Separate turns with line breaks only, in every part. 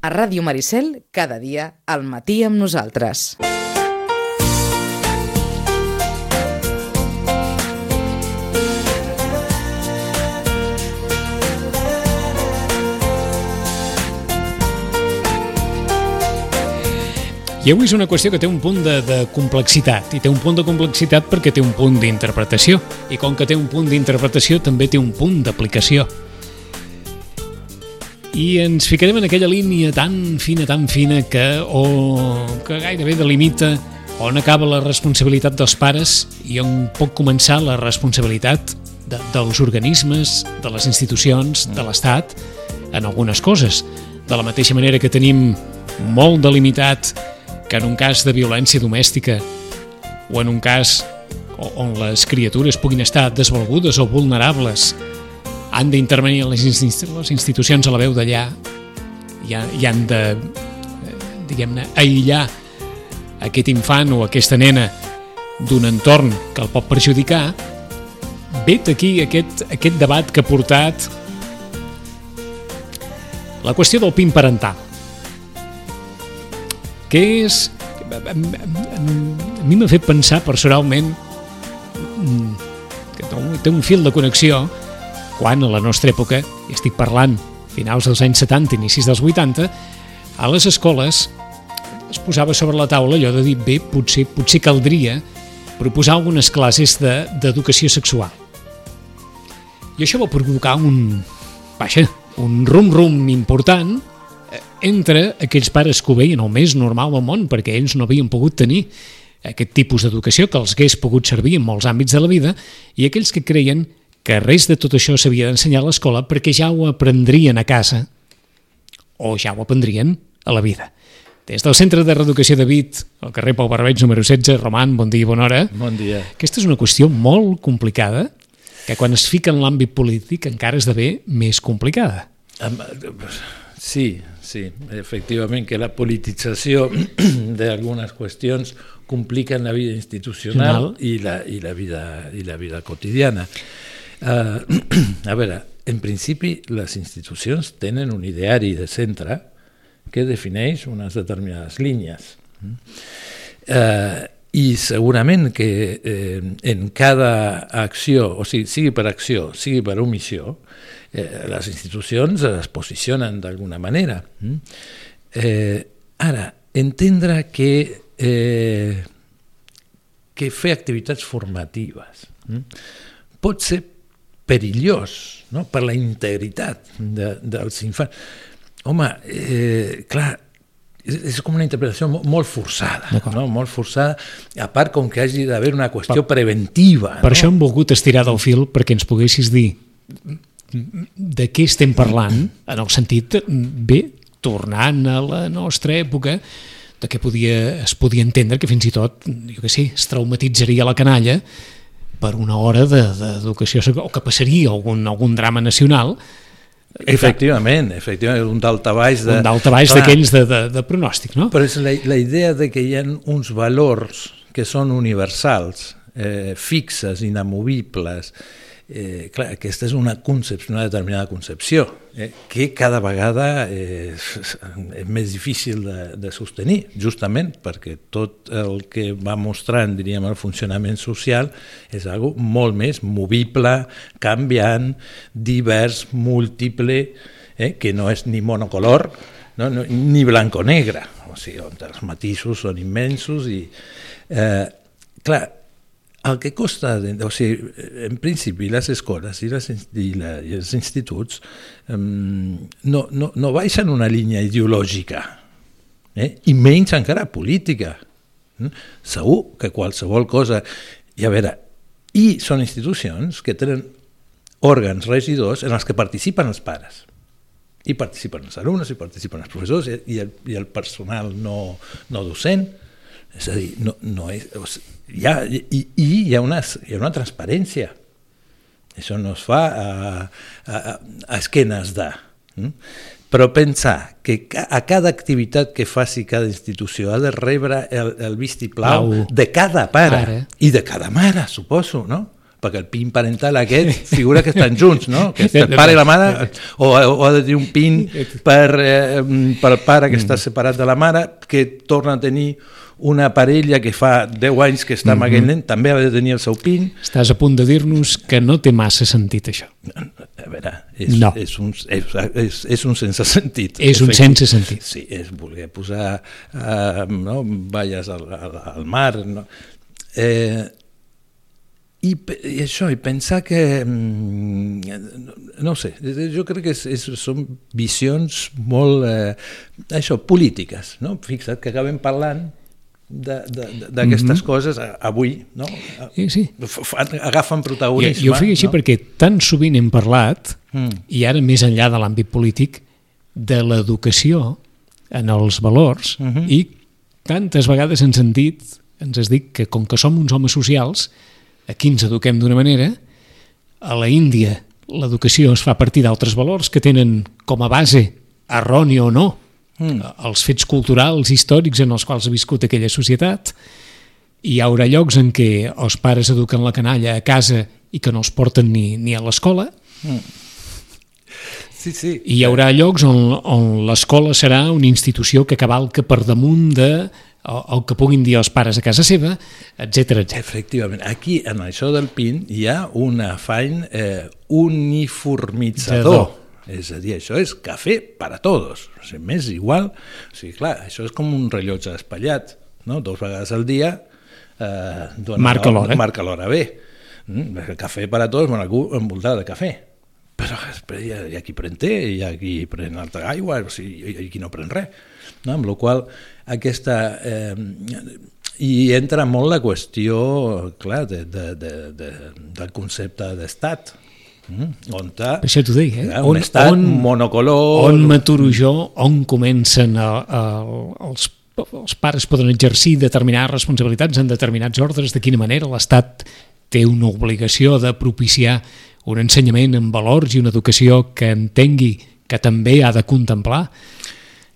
A Ràdio Maricel, cada dia, al matí amb nosaltres.
I avui és una qüestió que té un punt de, de complexitat, i té un punt de complexitat perquè té un punt d'interpretació, i com que té un punt d'interpretació també té un punt d'aplicació. I ens ficarem en aquella línia tan fina, tan fina, que, o, que gairebé delimita on acaba la responsabilitat dels pares i on pot començar la responsabilitat de, dels organismes, de les institucions, de l'Estat, en algunes coses. De la mateixa manera que tenim molt delimitat que en un cas de violència domèstica o en un cas on les criatures puguin estar desvalgudes o vulnerables han d'intervenir les, les institucions a la veu d'allà i, i han de diguem-ne aïllar aquest infant o aquesta nena d'un entorn que el pot perjudicar. Vet aquí aquest, aquest debat que ha portat la qüestió del PIN parental que és... A mi m'ha fet pensar personalment que té un fil de connexió quan a la nostra època, i estic parlant finals dels anys 70, inicis dels 80, a les escoles es posava sobre la taula allò de dir, bé, potser, potser caldria proposar algunes classes d'educació de, sexual. I això va provocar un, vaja, un rum-rum important entre aquells pares que ho veien el més normal del món, perquè ells no havien pogut tenir aquest tipus d'educació que els hagués pogut servir en molts àmbits de la vida, i aquells que creien que res de tot això s'havia d'ensenyar a l'escola perquè ja ho aprendrien a casa o ja ho aprendrien a la vida. Des del Centre de Reeducació de Vit, al carrer Pau Barbeig, número 16, Roman, bon dia i bona hora.
Bon dia.
Aquesta és una qüestió molt complicada, que quan es fica en l'àmbit polític encara esdevé més complicada.
Sí, sí, efectivament que la politització d'algunes qüestions compliquen la vida institucional i la, i la, vida, i la vida quotidiana. Uh, a veure, en principi les institucions tenen un ideari de centre que defineix unes determinades línies. Uh, i segurament que eh, en cada acció, o sigui, sigui per acció, sigui per omissió, eh, les institucions es posicionen d'alguna manera. Eh, ara, entendre que, eh, que fer activitats formatives mm? pot ser perillós no? per la integritat de, dels infants. Home, eh, clar, és com una interpretació molt forçada, no? molt forçada, a part com que hagi d'haver una qüestió per, preventiva.
Per no? això hem volgut estirar del fil perquè ens poguessis dir de què estem parlant, en el sentit, bé, tornant a la nostra època, de què podia, es podia entendre que fins i tot, jo què sé, es traumatitzaria la canalla per una hora d'educació, de, o que passaria algun, algun drama nacional,
Efectivament, efectivament, un daltabaix
de... Un daltabaix d'aquells de, de, de pronòstic, no?
Però és la, la idea de que hi ha uns valors que són universals, eh, fixes, inamovibles, eh, clar, aquesta és una concepció, una determinada concepció, eh, que cada vegada eh, és més difícil de, de sostenir, justament perquè tot el que va mostrant, diríem, el funcionament social és algo molt més movible, canviant, divers, múltiple, eh, que no és ni monocolor, no, no, ni blanc o negre, o sigui, on els matisos són immensos i, eh, clar, el que costa, o sigui, en principi les escoles i, les, i, la, i els instituts um, no, no, no baixen una línia ideològica, eh? i menys encara política. Mm? Segur que qualsevol cosa... I a veure, i són institucions que tenen òrgans regidors en els que participen els pares i participen els alumnes, i participen els professors i el, i el personal no, no docent, és a dir, no, no és, o sigui, hi ha, i, i hi, ha una, hi ha una transparència. Això no es fa a, a, a esquenes de... Mm? Però pensar que a cada activitat que faci cada institució ha de rebre el, el vistiplau Plau. de cada pare Ara. i de cada mare, suposo, no? perquè el pin parental aquest figura que estan junts, no? Que el pare i la mare, o, o ha de tenir un pin per, eh, pel pare que està separat de la mare, que torna a tenir una parella que fa 10 anys que està amb aquell nen, també ha de tenir el seu pin.
Estàs a punt de dir-nos que no té massa sentit, això.
A veure, és,
No.
és, un, és, és, és un sense sentit.
És un sense sentit.
Sí, és voler posar eh, no, valles al, al, al mar. No? Eh, i, I això, i pensar que... mm, No sé, jo crec que és, és, són visions molt, eh, això, polítiques, no? Fixa't que acabem parlant de- de- de- d'aquestes coses avui, no?
Sí, sí.
Agafen
Jo,
protagonisme.
jo ho feia així
no?
perquè tan sovint hem parlat,
Mm.
i ara més enllà de l'àmbit polític, de l'educació en els valors,
Mhm.
i tantes vegades en sentit ens has dit que com que som uns homes socials, aquí ens eduquem d'una manera, a la Índia l'educació es fa a partir d'altres valors que tenen com a base, errònia o no,
Mm.
els fets culturals, històrics en els quals ha viscut aquella societat, hi haurà llocs en què els pares eduquen la canalla a casa i que no els porten ni, ni a l'escola,
Sí, sí.
i hi haurà llocs on, on l'escola serà una institució que cavalca per damunt de el, el que puguin dir els pares a casa seva, etc etc.
Efectivament, aquí en això del PIN hi ha un afany eh, uniformitzador. És a dir, això és cafè per a tots. O sigui, m'és igual. O sigui, clar, això és com un rellotge espatllat. No? Dos vegades al dia eh, dona
Marca l'hora.
Marca l'hora bé. Mm? El cafè per a tots, bueno, algú envoltat de cafè. Però després hi ha, hi ha qui pren té, hi ha qui pren altra aigua, o sigui, hi ha qui no pren res. No? Amb la qual aquesta... Eh, i entra molt la qüestió, clar, de, de, de, de, del concepte d'estat, mm? on ta,
Per això t'ho deia, eh?
Clar, un estat monocolor...
on m'aturo jo, on comencen a, a, els, els pares poden exercir determinades responsabilitats en determinats ordres, de quina manera l'Estat té una obligació de propiciar un ensenyament en valors i una educació que entengui que també ha de contemplar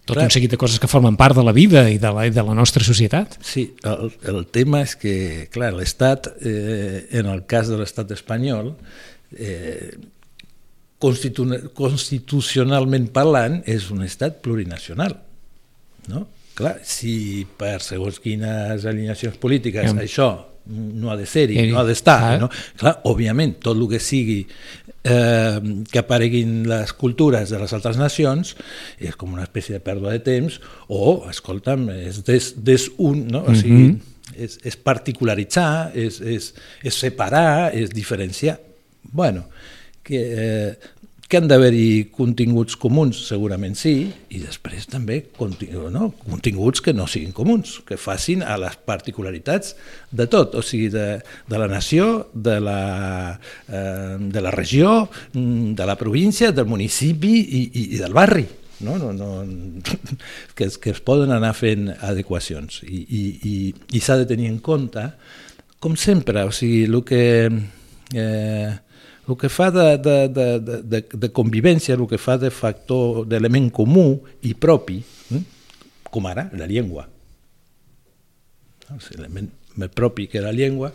tot
Clar.
un seguit de coses que formen part de la vida i de la, i de la nostra societat.
Sí, el, el tema és que, clar, l'Estat, eh, en el cas de l'Estat espanyol, eh, constitu constitucionalment parlant, és un estat plurinacional. No? Clar, si per segons quines alineacions polítiques
Em.
això no ha de ser-hi,
Eh,
no ha d'estar,
clar.
no? clar, òbviament, tot el que sigui eh, que apareguin les cultures de les altres nacions és com una espècie de pèrdua de temps o, escolta'm, és des, des un, no? o sigui, és, és particularitzar, és, és, és separar, és diferenciar. Bueno, que, eh, que han d'haver-hi continguts comuns, segurament sí, i després també no? continguts que no siguin comuns, que facin a les particularitats de tot, o sigui, de, de la nació, de la, eh, de la regió, mm, de la província, del municipi i, i, i del barri no? No, no, que, que es poden anar fent adequacions i, i, i, i s'ha de tenir en compte com sempre, o sigui, el que eh, el que fa de, de, de, de, de, convivència, el que fa de factor, d'element comú i propi, eh? com ara la llengua. L'element propi que la llengua,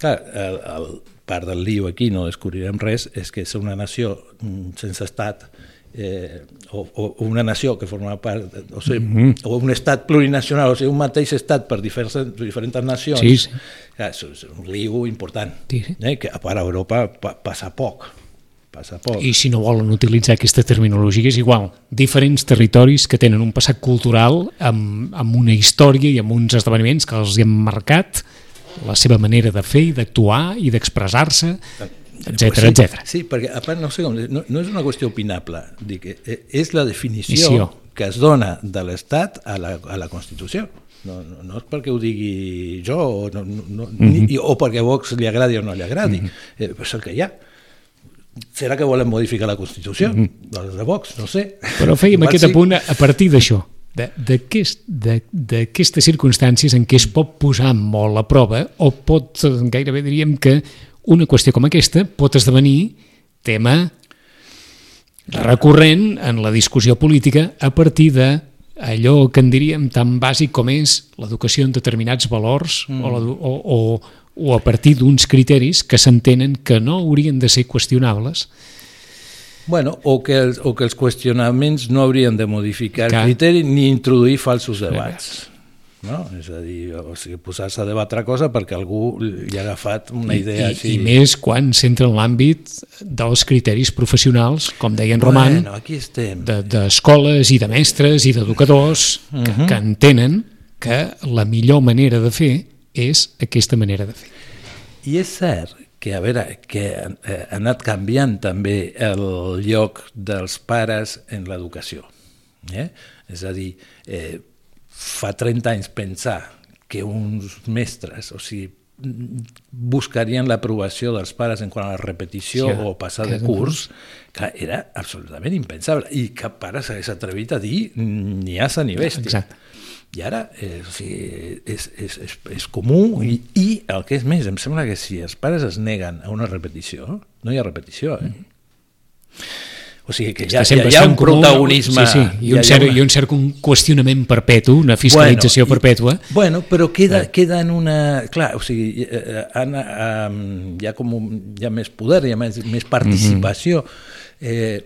clar, el, el part del lío aquí, no descobrirem res, és que és una nació mm, sense estat, eh, o, o una nació que forma part, o, sigui, mm -hmm. o un estat plurinacional, o sigui, un mateix estat per diferents, diferents nacions,
Sí, sí.
És un lío important,
Sí, sí.
eh, que a part a Europa pa, passa poc, passa poc.
I si no volen utilitzar aquesta terminologia és igual. Diferents territoris que tenen un passat cultural amb, amb una història i amb uns esdeveniments que els hi han marcat la seva manera de fer i d'actuar i d'expressar-se,
sí,
etc.
Sí, perquè a part no, sé com, no, no és una qüestió opinable, dic, eh, és la definició
Missió.
que es dona de l'Estat a, la, a la Constitució. No, no, no és perquè ho digui jo o, no, no,
Mhm.
ni, o perquè a Vox li agradi o no li agradi, eh, però és el que hi ha. Serà que volen modificar la Constitució? Els de Vox, no sé.
Però fèiem aquest
sí.
apunt a partir d'això, de- d'aquest- de- d'aquestes circumstàncies en què es pot posar molt a prova o pot, eh, gairebé diríem que una qüestió com aquesta pot esdevenir tema recurrent en la discussió política a partir de allò que en diríem tan bàsic com és l'educació en determinats valors mm. o, l'edu- o, o, o a partir d'uns criteris que s'entenen que no haurien de ser qüestionables.
Bueno, o que, els, o que els qüestionaments no haurien de modificar
Clar.
el criteri ni introduir falsos debats. No? És a dir, o sigui, posar-se a debatre cosa perquè algú li ha agafat una idea
I,
així.
I més quan s'entra en l'àmbit dels criteris professionals, com deia en Roman,
Bueno, aquí estem.
de- d'escoles i de mestres i d'educadors que, que entenen que la millor manera de fer és aquesta manera de fer.
I és cert que, a veure, que eh, ha anat canviant també el lloc dels pares en l'educació. Eh? És a dir, eh, fa 30 anys pensar que uns mestres, o sigui, buscarien l'aprovació dels pares en quant a la repetició
Sí,
o passar de curs, que era absolutament impensable. I cap pare s'hagués atrevit a dir ni asa ni bèstia.
Exacte.
I ara eh, o sigui, és, és, és, és comú i, i el que és més, em sembla que si els pares es neguen a una repetició, no hi ha repetició, eh? O sigui que ha,
Està
hi ha,
sempre
hi ha un
comú,
protagonisme...
Sí, sí, i, un cert,
una-
i un cert qüestionament perpetu, una fiscalització
Bueno, i-
perpètua.
Bueno, però queda, queda en una... Clar, o sigui, eh, eh, han, eh, hi ha, com un, hi ha més poder, hi ha més, més participació, eh,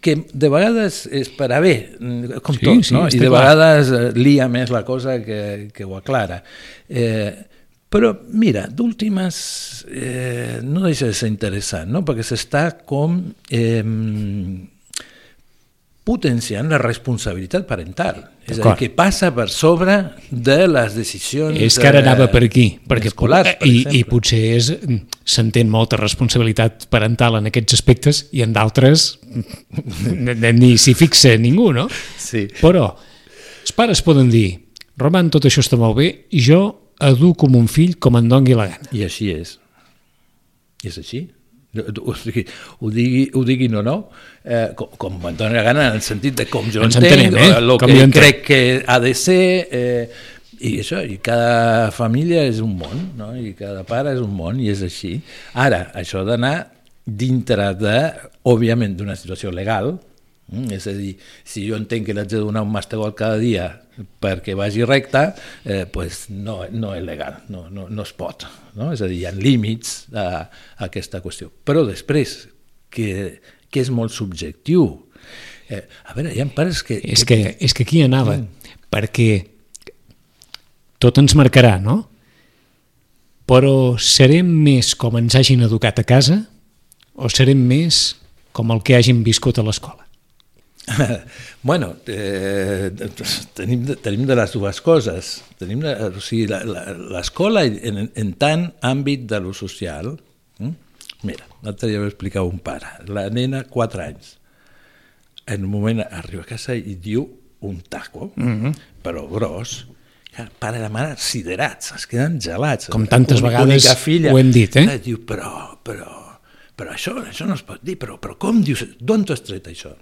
que de vegades és per a bé, mm, com
Sí,
tot,
sí,
no? I de
clar.
vegades eh, lia més la cosa que, que ho aclara. Eh, però, mira, d'últimes eh, no deixa de ser interessant, no? perquè s'està com eh, potenciant la responsabilitat parental. És a dir, que passa per sobre de les decisions
És que ara anava per aquí, perquè
escolars, per
i,
exemple.
i potser és s'entén molta responsabilitat parental en aquests aspectes i en d'altres ni s'hi fixa ningú, no?
Sí.
Però els pares poden dir Roman, tot això està molt bé i jo educo mon fill com em dongui la gana.
I així és. I és així. O sigui, ho, digui, ho diguin o no, eh, com, com em dóna la gana en el sentit de com jo
Ens
entenc,
entenem, eh?
el
Com
que
jo
crec que ha de ser, eh, i això, i cada família és un món, no? i cada pare és un món, i és així. Ara, això d'anar dintre de, òbviament, d'una situació legal, mm? és a dir, si jo entenc que l'haig de donar un mastegol cada dia perquè vagi recte, eh, pues no, no és legal, no, no, no es pot. No? És a dir, hi ha límits a, a aquesta qüestió. Però després, que, que és molt subjectiu, eh, a veure, hi ha pares que...
És que, és que aquí anava, perquè tot ens marcarà, no? Però serem més com ens hagin educat a casa o serem més com el que hagin viscut a l'escola?
bueno, eh, tenim, de, tenim de les dues coses. Tenim de, o sigui, la- la- l'escola en, en tant àmbit de lo social... Mm? Mira, l'altre dia vaig explicar a un pare, la nena, 4 anys, en un moment arriba a casa i diu un taco, mm -hmm. però gros, el pare i la mare siderats, es queden gelats.
Com tantes
Única-
vegades
filla,
ho hem dit, eh?
Diu, però, però, però això, això no es pot dir, però, però com dius, d'on t'ho has tret això?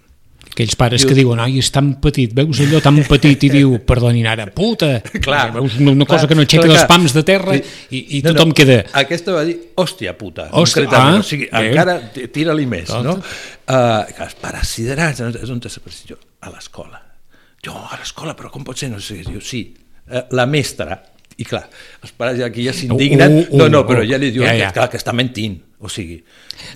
Aquells pares
Diu-
que diuen, ai, és tan petit, veus allò tan petit i diu, perdonin ara, puta,
Clar,
veus una, una cosa
clar,
que no aixeca
clar,
pams de terra i, i
No,
tothom
no,
queda...
Aquesta va dir, hòstia puta,
Hòstia, ah,
o sigui,
bé.
encara tira-li més,
Tot.
no? Uh, que els pares siderats, és on t'has après jo? A l'escola. Jo, a l'escola, però com pot ser? No sé, diu, sí, uh, la mestra, i clar, els pares ja aquí ja s'indignen,
Uh, uh,
no, no,
uh,
però ja li diuen
ja,
que,
ja.
clar, que està mentint, o sigui...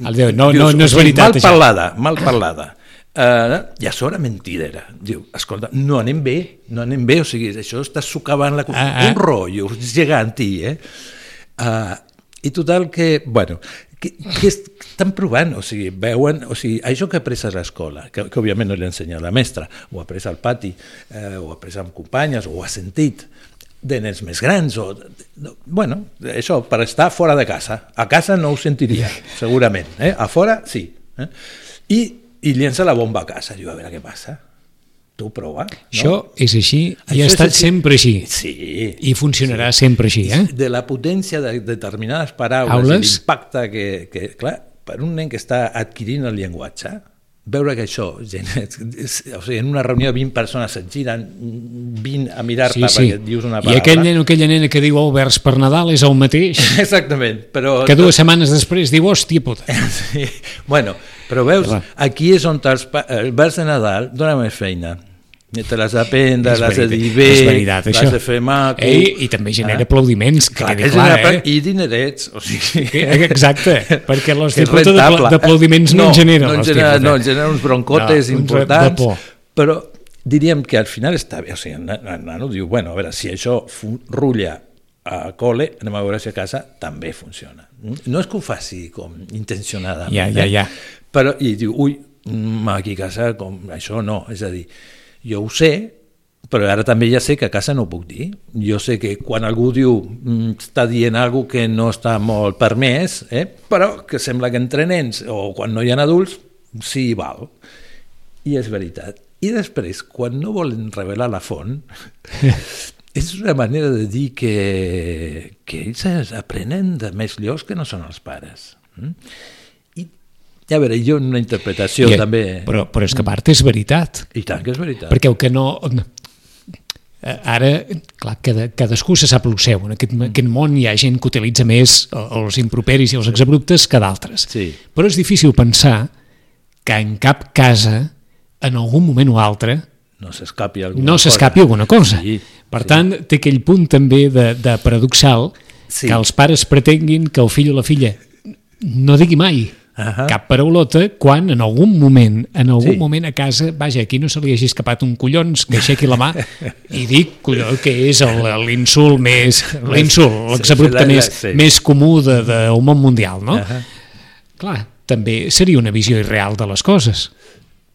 El Déu, no,
dius,
no, no és veritat,
Mal
això.
parlada, mal parlada. Uh, I a sobre mentidera. Diu, escolta, no anem bé, no anem bé, o sigui, això està socavant la...
Ah, ah.
Un rotllo geganti, eh? Uh, I total que, bueno, que, que est- estan provant, o sigui, veuen, o sigui, això que ha après a l'escola, que, que òbviament no li ha ensenyat la mestra, ho ha après al pati, eh, ho ha après amb companyes, o ho ha sentit, de nens més grans, o... no, Bueno, això, per estar fora de casa. A casa no ho sentiria, segurament. Eh? A fora, sí. Eh? I, I llença la bomba a casa. Diu, a veure què passa. Tu prova. No?
Això és així i
Això
ha estat
així.
sempre així.
Sí.
I funcionarà sempre així, eh?
De la potència de determinades paraules
Aules.
i l'impacte que, que, clar, per un nen que està adquirint el llenguatge, veure que això, gent, o sigui, en una reunió de 20 persones et giren 20 a mirar-te
Sí, sí.
perquè dius una
I
paraula.
aquell nen o aquella nena que diu Alberts per Nadal és el mateix,
Exactament, però...
que dues setmanes després diu, hòstia puta.
Sí. Bueno, però veus,
Clar.
aquí és on els, els vers de Nadal dona més feina. Te l'has d'aprendre, l'has de dir bé,
veritat,
l'has de fer maco...
Ei, i també genera aplaudiments, que
Clar,
quedi
que
clar,
genera-
eh?
I dinerets, o sigui...
Exacte, perquè l'hostiputa
rentable.
d'aplaudiments no, en genera.
No, en genera, no, en genera uns broncotes
No, uns
importants,
por.
però diríem que al final està bé, o sigui, el nan- el nano diu, bueno, a veure, si això rutlla a col·le, anem a veure si a casa també funciona. No és que ho faci com intencionadament,
Ja, ja, ja.
Eh? però i diu, ui, mm, aquí a casa com això no, és a dir, jo ho sé, però ara també ja sé que a casa no ho puc dir. Jo sé que quan algú diu mm, està dient alguna que no està molt permès, eh? però que sembla que entre nens o quan no hi ha adults, sí val. I és veritat. I després, quan no volen revelar la font, és una manera de dir que, que ells aprenen de més llocs que no són els pares. Mm? I, a veure, jo una interpretació
I-
també...
Però, però és que a part és veritat.
I tant que és veritat.
Perquè el que no... eh, Ara, clar, cada, cadascú se sap el seu. En aquest, en aquest món hi ha gent que utilitza més els improperis i els exabruptes que d'altres.
Sí.
Però és difícil pensar que en cap casa, en algun moment o altre,
no s'escapi alguna
no s'escapi alguna cosa.
Sí,
per
sí.
tant, té aquell punt també de, de paradoxal
Sí.
que els pares pretenguin que el fill o la filla no digui mai
Ahà.
cap paraulota quan en algun moment en algun
Sí.
moment a casa, vaja, aquí no se li hagi escapat un collons que aixequi la mà i dic collons, que és l'insult més l'insult, l'exabrupte
sí,
més,
sí.
més comú de, del món mundial, no?
Ahà.
Clar, també seria una visió irreal de les coses.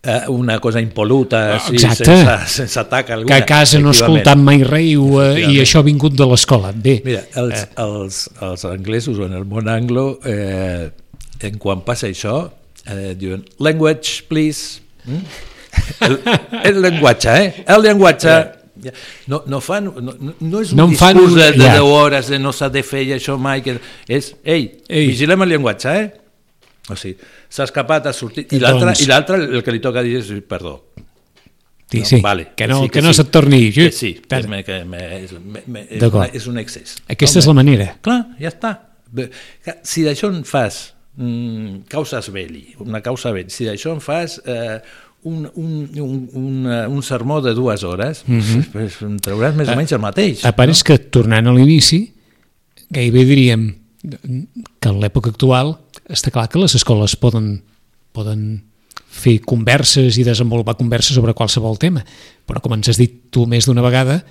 Eh, una cosa impoluta, sí,
exacte.
sense, sense atac
Que
alguna.
a casa no escoltat mai ho, eh, i això ha vingut de l'escola. Bé,
Mira, els, els, els anglesos o en el món anglo, eh, en quan passa això, eh, diuen language, please. Mm? El, el llenguatge, eh? El llenguatge. Ja. No, no, fan, no, no- no és un
No en fan
discurs
un-
de, de
ja.
10 hores de no s'ha de fer això mai, que és, ei,
Ei.
vigilem el llenguatge, eh? O sigui, s'ha escapat, ha sortit, i l'altre
Doncs-
el que li toca dir és perdó.
sí,
No?
sí,
Vale,
que no,
sí,
que no
sí.
se't torni...
Que sí, que és, me, que me, és, me, me, és, una, és un excés.
Aquesta és la manera.
Clar, ja està. Que Si d'això en fas mm, causes belli, una causa belli, si d'això en fas eh, un, un, un, un, eh, un sermó de dues hores, mm -hmm. pues, en trauràs més o menys el mateix.
A part és que, tornant a l'inici, gairebé diríem que en l'època actual està clar que les escoles poden, poden fer converses i desenvolupar converses sobre qualsevol tema, però com ens has dit tu més d'una vegada,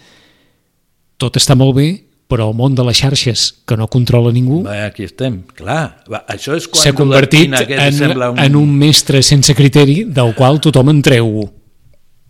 tot està molt bé, però el món de les xarxes que no controla ningú
Va, aquí estem, clar. Va, això és quan
s'ha convertit en, un... en un mestre sense criteri del qual tothom en treu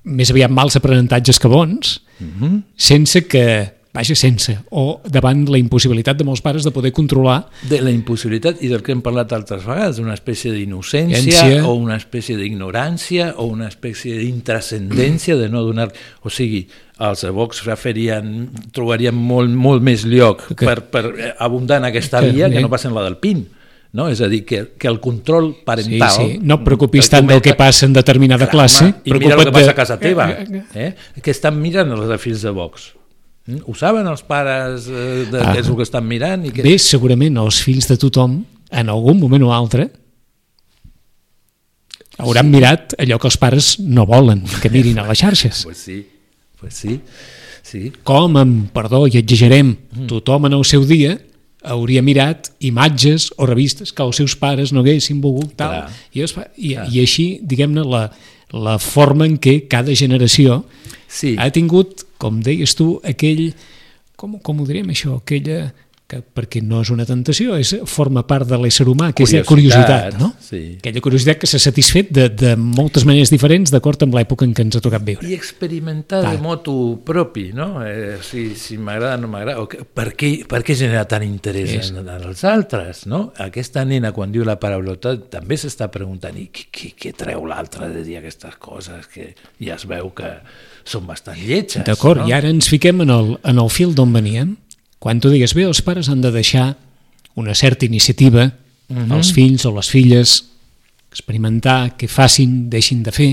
més aviat mals aprenentatges que bons,
Mm -hmm.
sense que, vaja, sense, o davant la impossibilitat de molts pares de poder controlar
de la impossibilitat i del que hem parlat altres vegades, una espècie d'innocència
Innocència.
o una espècie d'ignorància o una espècie d'intrascendència de no donar... O sigui, els Vox referien, trobarien molt, molt més lloc
Que-
per, per eh, abundar en aquesta
Que-
via que no pas en la del PIN. No? És a dir, que, que el control
Sí,
parental...
sí. No et preocupis tant del que passa en determinada
Clar,
classe.
home, I mira el que passa
de-
a casa teva,
Eh, eh, eh.
que estan mirant els de de Vox. Mm? Ho saben els pares eh, de
Ah.
què és el que estan mirant? I que...
Bé, segurament els fills de tothom, en algun moment o altre, hauran mirat allò que els pares no volen que mirin a les xarxes.
Pues sí, pues sí, sí.
Com, amb, perdó, i exagerem,
Mm.
tothom en el seu dia hauria mirat imatges o revistes que els seus pares no haguessin volgut tal,
Clar.
i, fa, i, i així, diguem-ne, la, la forma en què cada generació
Sí.
ha tingut, com deies tu, aquell, com, com ho direm això, aquella, que, perquè no és una tentació, és, forma part de l'ésser humà, que és la
Curiositat,
curiositat, no?
sí.
Aquella curiositat que s'ha satisfet de, de moltes maneres diferents d'acord amb l'època en què ens ha tocat viure.
I experimentar
Clar.
de motu propi, no? Eh, si si m'agrada o no m'agrada, per, què, per què genera tant interès
És.
en, en els altres, no? Aquesta nena, quan diu la paraulota, també s'està preguntant i què, què, què treu l'altre de dir aquestes coses que ja es veu que són bastant lletges,
D'acord,
no?
i ara ens fiquem en el, en el fil d'on veníem. Quan tu digues, bé, els pares han de deixar una certa iniciativa
Mhm.
als fills o les filles, experimentar, que facin, deixin de fer.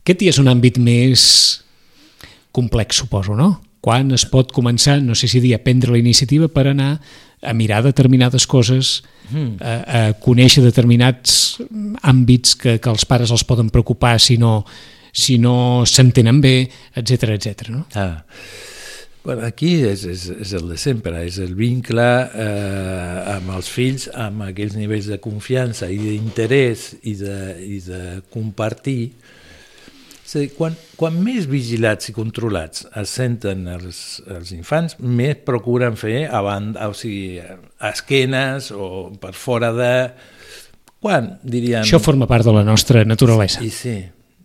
Aquest ja és un àmbit més complex, suposo, no? Quan es pot començar, no sé si dir, a prendre la iniciativa per anar a mirar determinades coses,
Mhm.
a, a conèixer determinats àmbits que, que els pares els poden preocupar si no, si no s'entenen bé, etc etc. no?
Ah. Bueno, aquí és, és, és el de sempre, és el vincle eh, amb els fills, amb aquells nivells de confiança i d'interès i, de, i de compartir. És a dir, quan, quan més vigilats i controlats es senten els, els infants, més procuren fer a banda, o sigui, a esquenes o per fora de... Quan, diríem...
Això forma part de la nostra naturalesa.
I sí,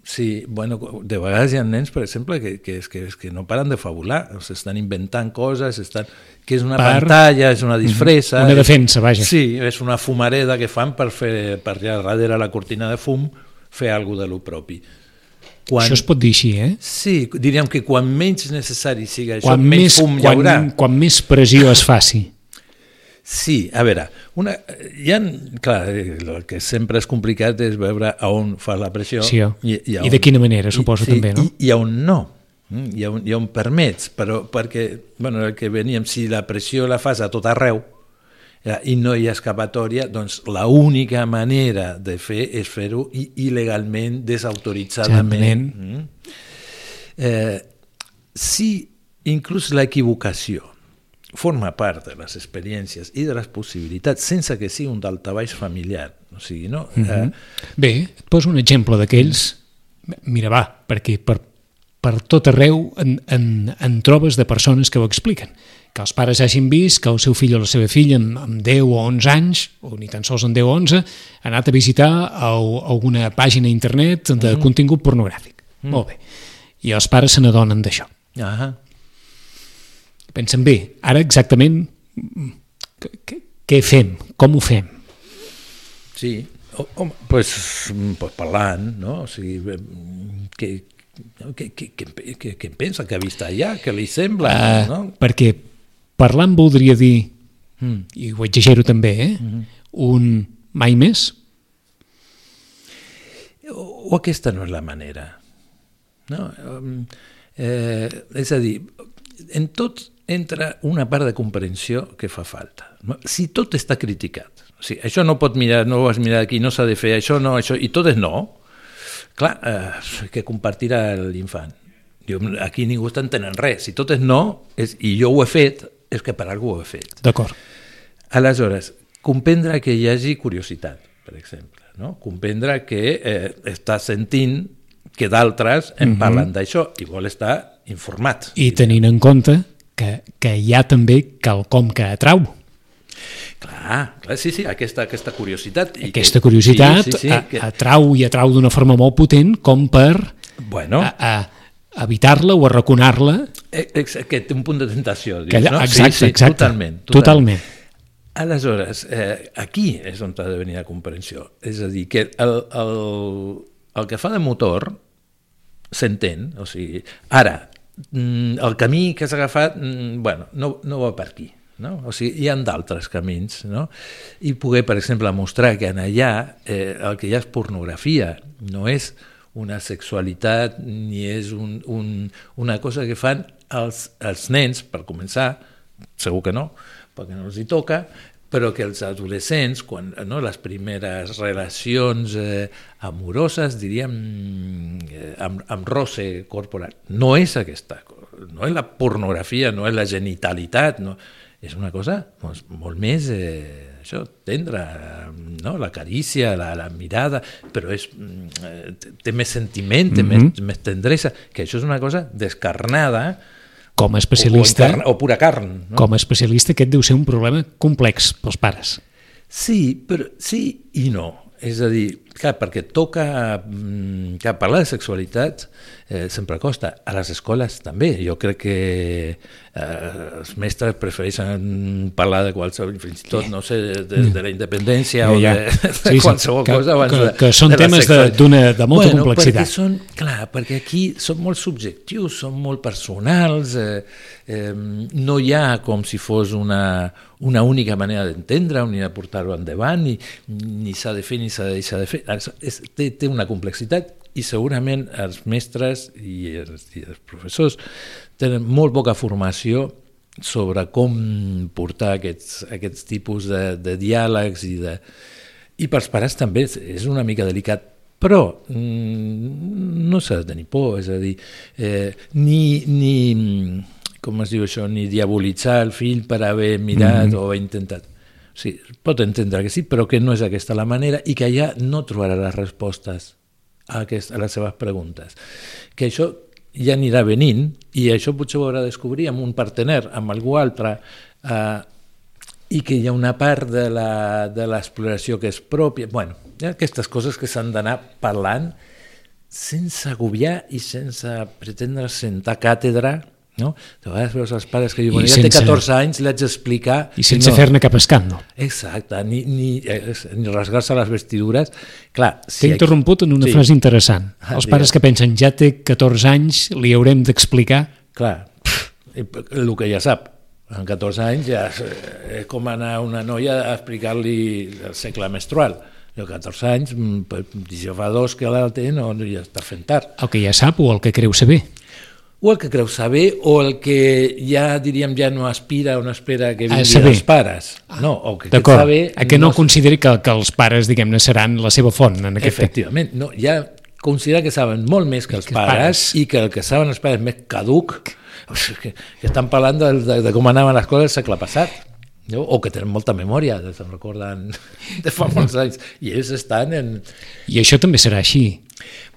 Sí, bueno, de vegades hi ha nens, per exemple, que, que, que, que no paren de fabular, s'estan inventant coses, estan, que és una per... pantalla, és una disfressa...
Una defensa, vaja.
Sí, és una fumareda que fan per fer, per allà darrere la cortina de fum, fer alguna de lo propi.
Quan... Això es pot dir així, eh?
Sí, diríem que quan menys necessari sigui això, quan menys més, fum hi haurà.
Quan, quan més pressió es faci.
Sí, a veure, una, hi ha, clar, el que sempre és complicat és veure a on fa la pressió.
Sí, i, i, I de quina manera, suposo,
i,
també, no?
I, i a on no. Mm, I on, i on permets, però perquè, bueno, el que veníem, si la pressió la fas a tot arreu ja, i no hi ha escapatòria, doncs l'única manera de fer és fer-ho il·legalment, desautoritzadament. Mm. Eh, si inclús l'equivocació forma part de les experiències i de les possibilitats sense que sigui un daltabaix familiar. O sigui, no? Mm -hmm. eh...
Bé, et poso un exemple d'aquells. Mira, va, perquè per, per tot arreu en, en, en trobes de persones que ho expliquen. Que els pares hagin vist que el seu fill o la seva filla amb, amb 10 o 11 anys, o ni tan sols amb 10 o 11, ha anat a visitar el, alguna pàgina internet de mm -hmm. contingut pornogràfic. Mm. Molt bé. I els pares se n'adonen d'això.
Ah
pensen, bé, ara exactament què fem? Com ho fem?
Sí, home, pues, pues parlant, no? O sigui, què, què, què, què, què pensa que ha vist allà? Què li sembla? Uh, no?
Perquè parlant voldria dir, mm. i ho exagero també, eh? Mm -hmm. un mai més?
O, o aquesta no és la manera. No? Eh, és a dir, en tot entra una part de comprensió que fa falta. Si tot està criticat, o sigui, això no pot mirar, no ho has mirat aquí, no s'ha de fer, això no, això, i tot és no, clar, eh, que compartirà l'infant. Aquí ningú està entenent res. Si tot és no, és, i jo ho he fet, és que per algú ho he fet.
D'acord.
Aleshores, comprendre que hi hagi curiositat, per exemple. No? Comprendre que eh, està sentint que d'altres en mm -hmm. parlen d'això i vol estar informat.
I tenint en compte que, que hi ha també quelcom que atrau.
Clar, clar, sí, sí, aquesta, aquesta curiositat.
I aquesta curiositat sí, sí, sí, a, que... atrau i atrau d'una forma molt potent com per
bueno. a,
a evitar-la o arraconar-la.
Eh, que té un punt de tentació, dius,
que,
no?
Exacte, sí, sí, exacte.
Totalment.
Totalment. totalment.
Aleshores, eh, aquí és on ha de venir la comprensió. És a dir, que el, el, el que fa de motor s'entén, o sigui, ara, el camí que has agafat, mm, bueno, no, no va per aquí. No? O sigui, hi ha d'altres camins, no? I poder, per exemple, mostrar que en allà eh, el que hi ha és pornografia, no és una sexualitat ni és un, un, una cosa que fan els, els nens, per començar, segur que no, perquè no els hi toca, però que els adolescents, quan no, les primeres relacions eh, amoroses, diríem, eh, amb, amb roce corporal, no és aquesta, no és la pornografia, no és la genitalitat, no, és una cosa doncs, molt més eh, això, tendra, no? la carícia, la, la mirada, però és, eh, té més sentiment, té mm -hmm. més, més tendresa, que això és una cosa descarnada,
com a especialista...
O, o, carn, o pura carn.
No? Com a especialista aquest deu ser un problema complex pels pares.
Sí, però sí i no. És a dir, clar, perquè toca mm, clar, parlar de sexualitat eh, sempre costa. A les escoles també. Jo crec que eh, els mestres prefereixen parlar de qualsevol, fins i tot, no sé, de, de la independència ja, ja. o de, de sí, qualsevol
que,
cosa abans
que,
de,
que són
de
temes de, de, de molta
bueno,
complexitat.
Perquè són, clar, perquè aquí són molt subjectius, són molt personals, eh, eh, no hi ha com si fos una, una única manera d'entendre ni de portar-ho endavant, ni, ni s'ha de fer ni s'ha de deixar de fer. És, té, té una complexitat i segurament els mestres i els, i els professors tenen molt poca formació sobre com portar aquests, aquests tipus de, de diàlegs i de... I pels pares també és una mica delicat Però mm, no s'ha de tenir por, és a dir, eh, ni, ni, com es diu això, ni diabolitzar el fill per haver mirat mm -hmm. o haver intentat. Sí, pot entendre que sí, però que no és aquesta la manera i que allà no trobarà les respostes a, aquest, a les seves preguntes. Que això ja anirà venint i això potser ho haurà de descobrir amb un partener, amb algú altre, eh, i que hi ha una part de l'exploració que és pròpia. bueno, hi ha aquestes coses que s'han d'anar parlant sense agobiar i sense pretendre sentar càtedra no? De vegades veus els pares que diuen, ja sense... té 14 anys, l'haig d'explicar...
I sense no. fer-ne cap escàndol.
Exacte, ni, ni, eh, ni rasgar-se les vestidures. Clar,
si T'he interromput en una sí. frase interessant. Ah, els pares que pensen, ja té 14 anys, li haurem d'explicar...
Clar, el que ja sap. En 14 anys ja és com anar una noia a explicar-li el segle menstrual. Jo 14 anys, mm, jo fa dos que la té, no, ja està fent tard.
El que ja sap o el que creu saber
o el que creu saber, o el que ja, diríem, ja no aspira o no espera que vinguin els pares. No, o que
D'acord, saber... A que no, no consideri que, que els pares, diguem-ne, seran la seva font en aquest
Efectivament, no, ja considera que saben molt més que els que pares, pares i que el que saben els pares més caduc, que, que estan parlant de, de, de com anaven les coses el segle passat no? o que tenen molta memòria, se'n recorden de fa molts anys, i ells estan en...
I això també serà així.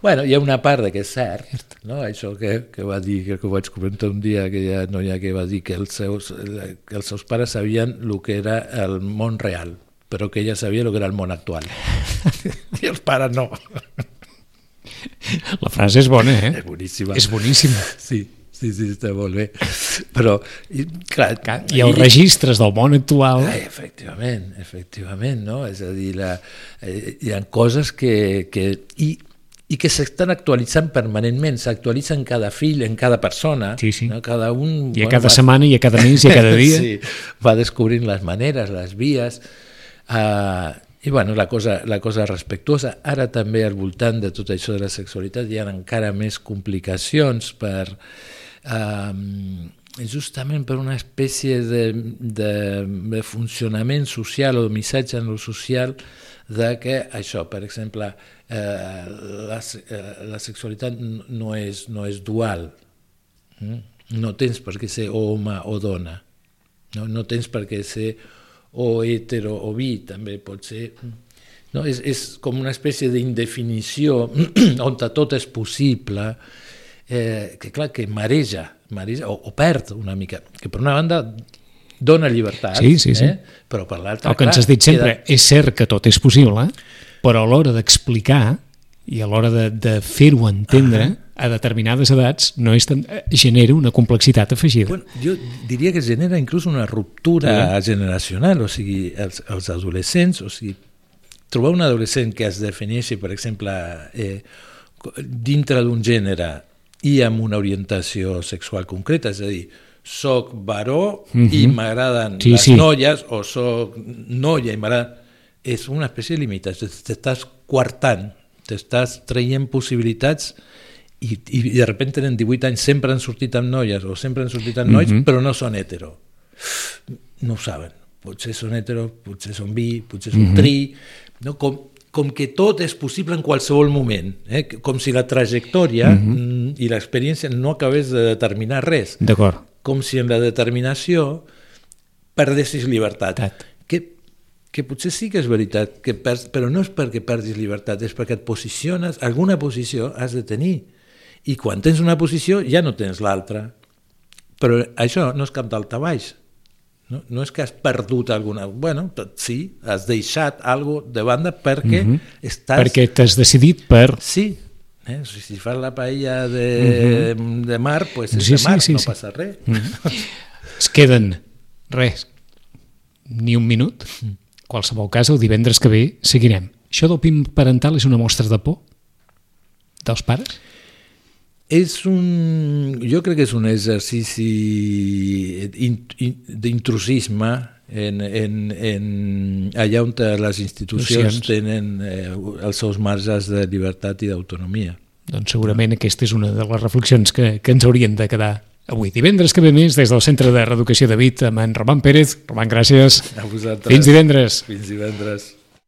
Bueno, hi ha una part que és cert, no? això que, que va dir, que, que ho vaig comentar un dia, aquella noia que va dir que els seus, que els seus pares sabien el que era el món real, però que ella sabia el que era el món actual. I els pares no.
La frase és bona, eh?
És boníssima.
És boníssima.
Sí, sí, sí, està molt bé. Però, i, clar...
Ha els registres del món actual.
Ah, efectivament, efectivament, no? És a dir, la, eh, hi ha coses que... que i, i que s'estan actualitzant permanentment, s'actualitzen cada fill, en cada persona,
sí, sí.
No? cada un...
I a bueno, cada va... setmana, i a cada mes, i a cada dia. sí,
va descobrint les maneres, les vies, uh, i bueno, la cosa, la cosa respectuosa. Ara també al voltant de tot això de la sexualitat hi ha encara més complicacions per... Uh, justament per una espècie de, de, de funcionament social o de missatge en lo social de que això, per exemple, eh, la, eh, la sexualitat no és, no és dual. Mm? No tens per què ser o home o dona. No, no tens per què ser o hetero o bi, també pot ser... No? És, és com una espècie d'indefinició on tot és possible, eh, que clar, que mareja, mareja o, o perd una mica, que per una banda dona llibertat,
sí, sí, sí.
Eh? però per l'altra...
El que ens has dit sempre, queda... és cert que tot és possible, però a l'hora d'explicar i a l'hora de, de fer-ho entendre -huh. a determinades edats no és tan, eh, genera una complexitat afegida.
Bueno, jo diria que genera inclús una ruptura sí. generacional, o sigui, els, els adolescents, o sigui, trobar un adolescent que es defineixi, per exemple, eh, dintre d'un gènere i amb una orientació sexual concreta, és a dir, soc baró uh -huh. i m'agraden sí, les sí. noies, o soc noia i m'agraden és una espècie de limitació, t'estàs quartant, t'estàs traient possibilitats i, i de repente tenen 18 anys, sempre han sortit amb noies o sempre han sortit amb nois, mm -hmm. però no són hetero. No ho saben. Potser són hetero, potser són bi, potser són mm -hmm. tri, no? com, com que tot és possible en qualsevol moment, eh? com si la trajectòria mm -hmm. i l'experiència no acabés de determinar res.
D'acord.
Com si en la determinació perdessis llibertat. Tat que potser sí que és veritat, que perds, però no és perquè perdis llibertat, és perquè et posiciones, alguna posició has de tenir. I quan tens una posició ja no tens l'altra. Però això no és cap d'alta baix. No, no és que has perdut alguna... Bueno, sí, has deixat algo de banda perquè mm -hmm. estàs...
Perquè t'has decidit per...
Sí, eh? si fas la paella de, mm -hmm. de mar, pues és sí, de mar, sí, sí, no sí. passa res. Mm -hmm.
es queden, res, ni un minut. Mm qualsevol cas, el divendres que ve seguirem. Això del PIM parental és una mostra de por dels pares?
És un... Jo crec que és un exercici d'intrusisme en, en, en allà on les institucions tenen eh, els seus marges de llibertat i d'autonomia.
Doncs segurament aquesta és una de les reflexions que, que ens haurien de quedar avui. Divendres que ve més des del Centre de Reeducació de Vit amb en Roman Pérez. Roman, gràcies.
A vosaltres.
Fins divendres.
Fins divendres.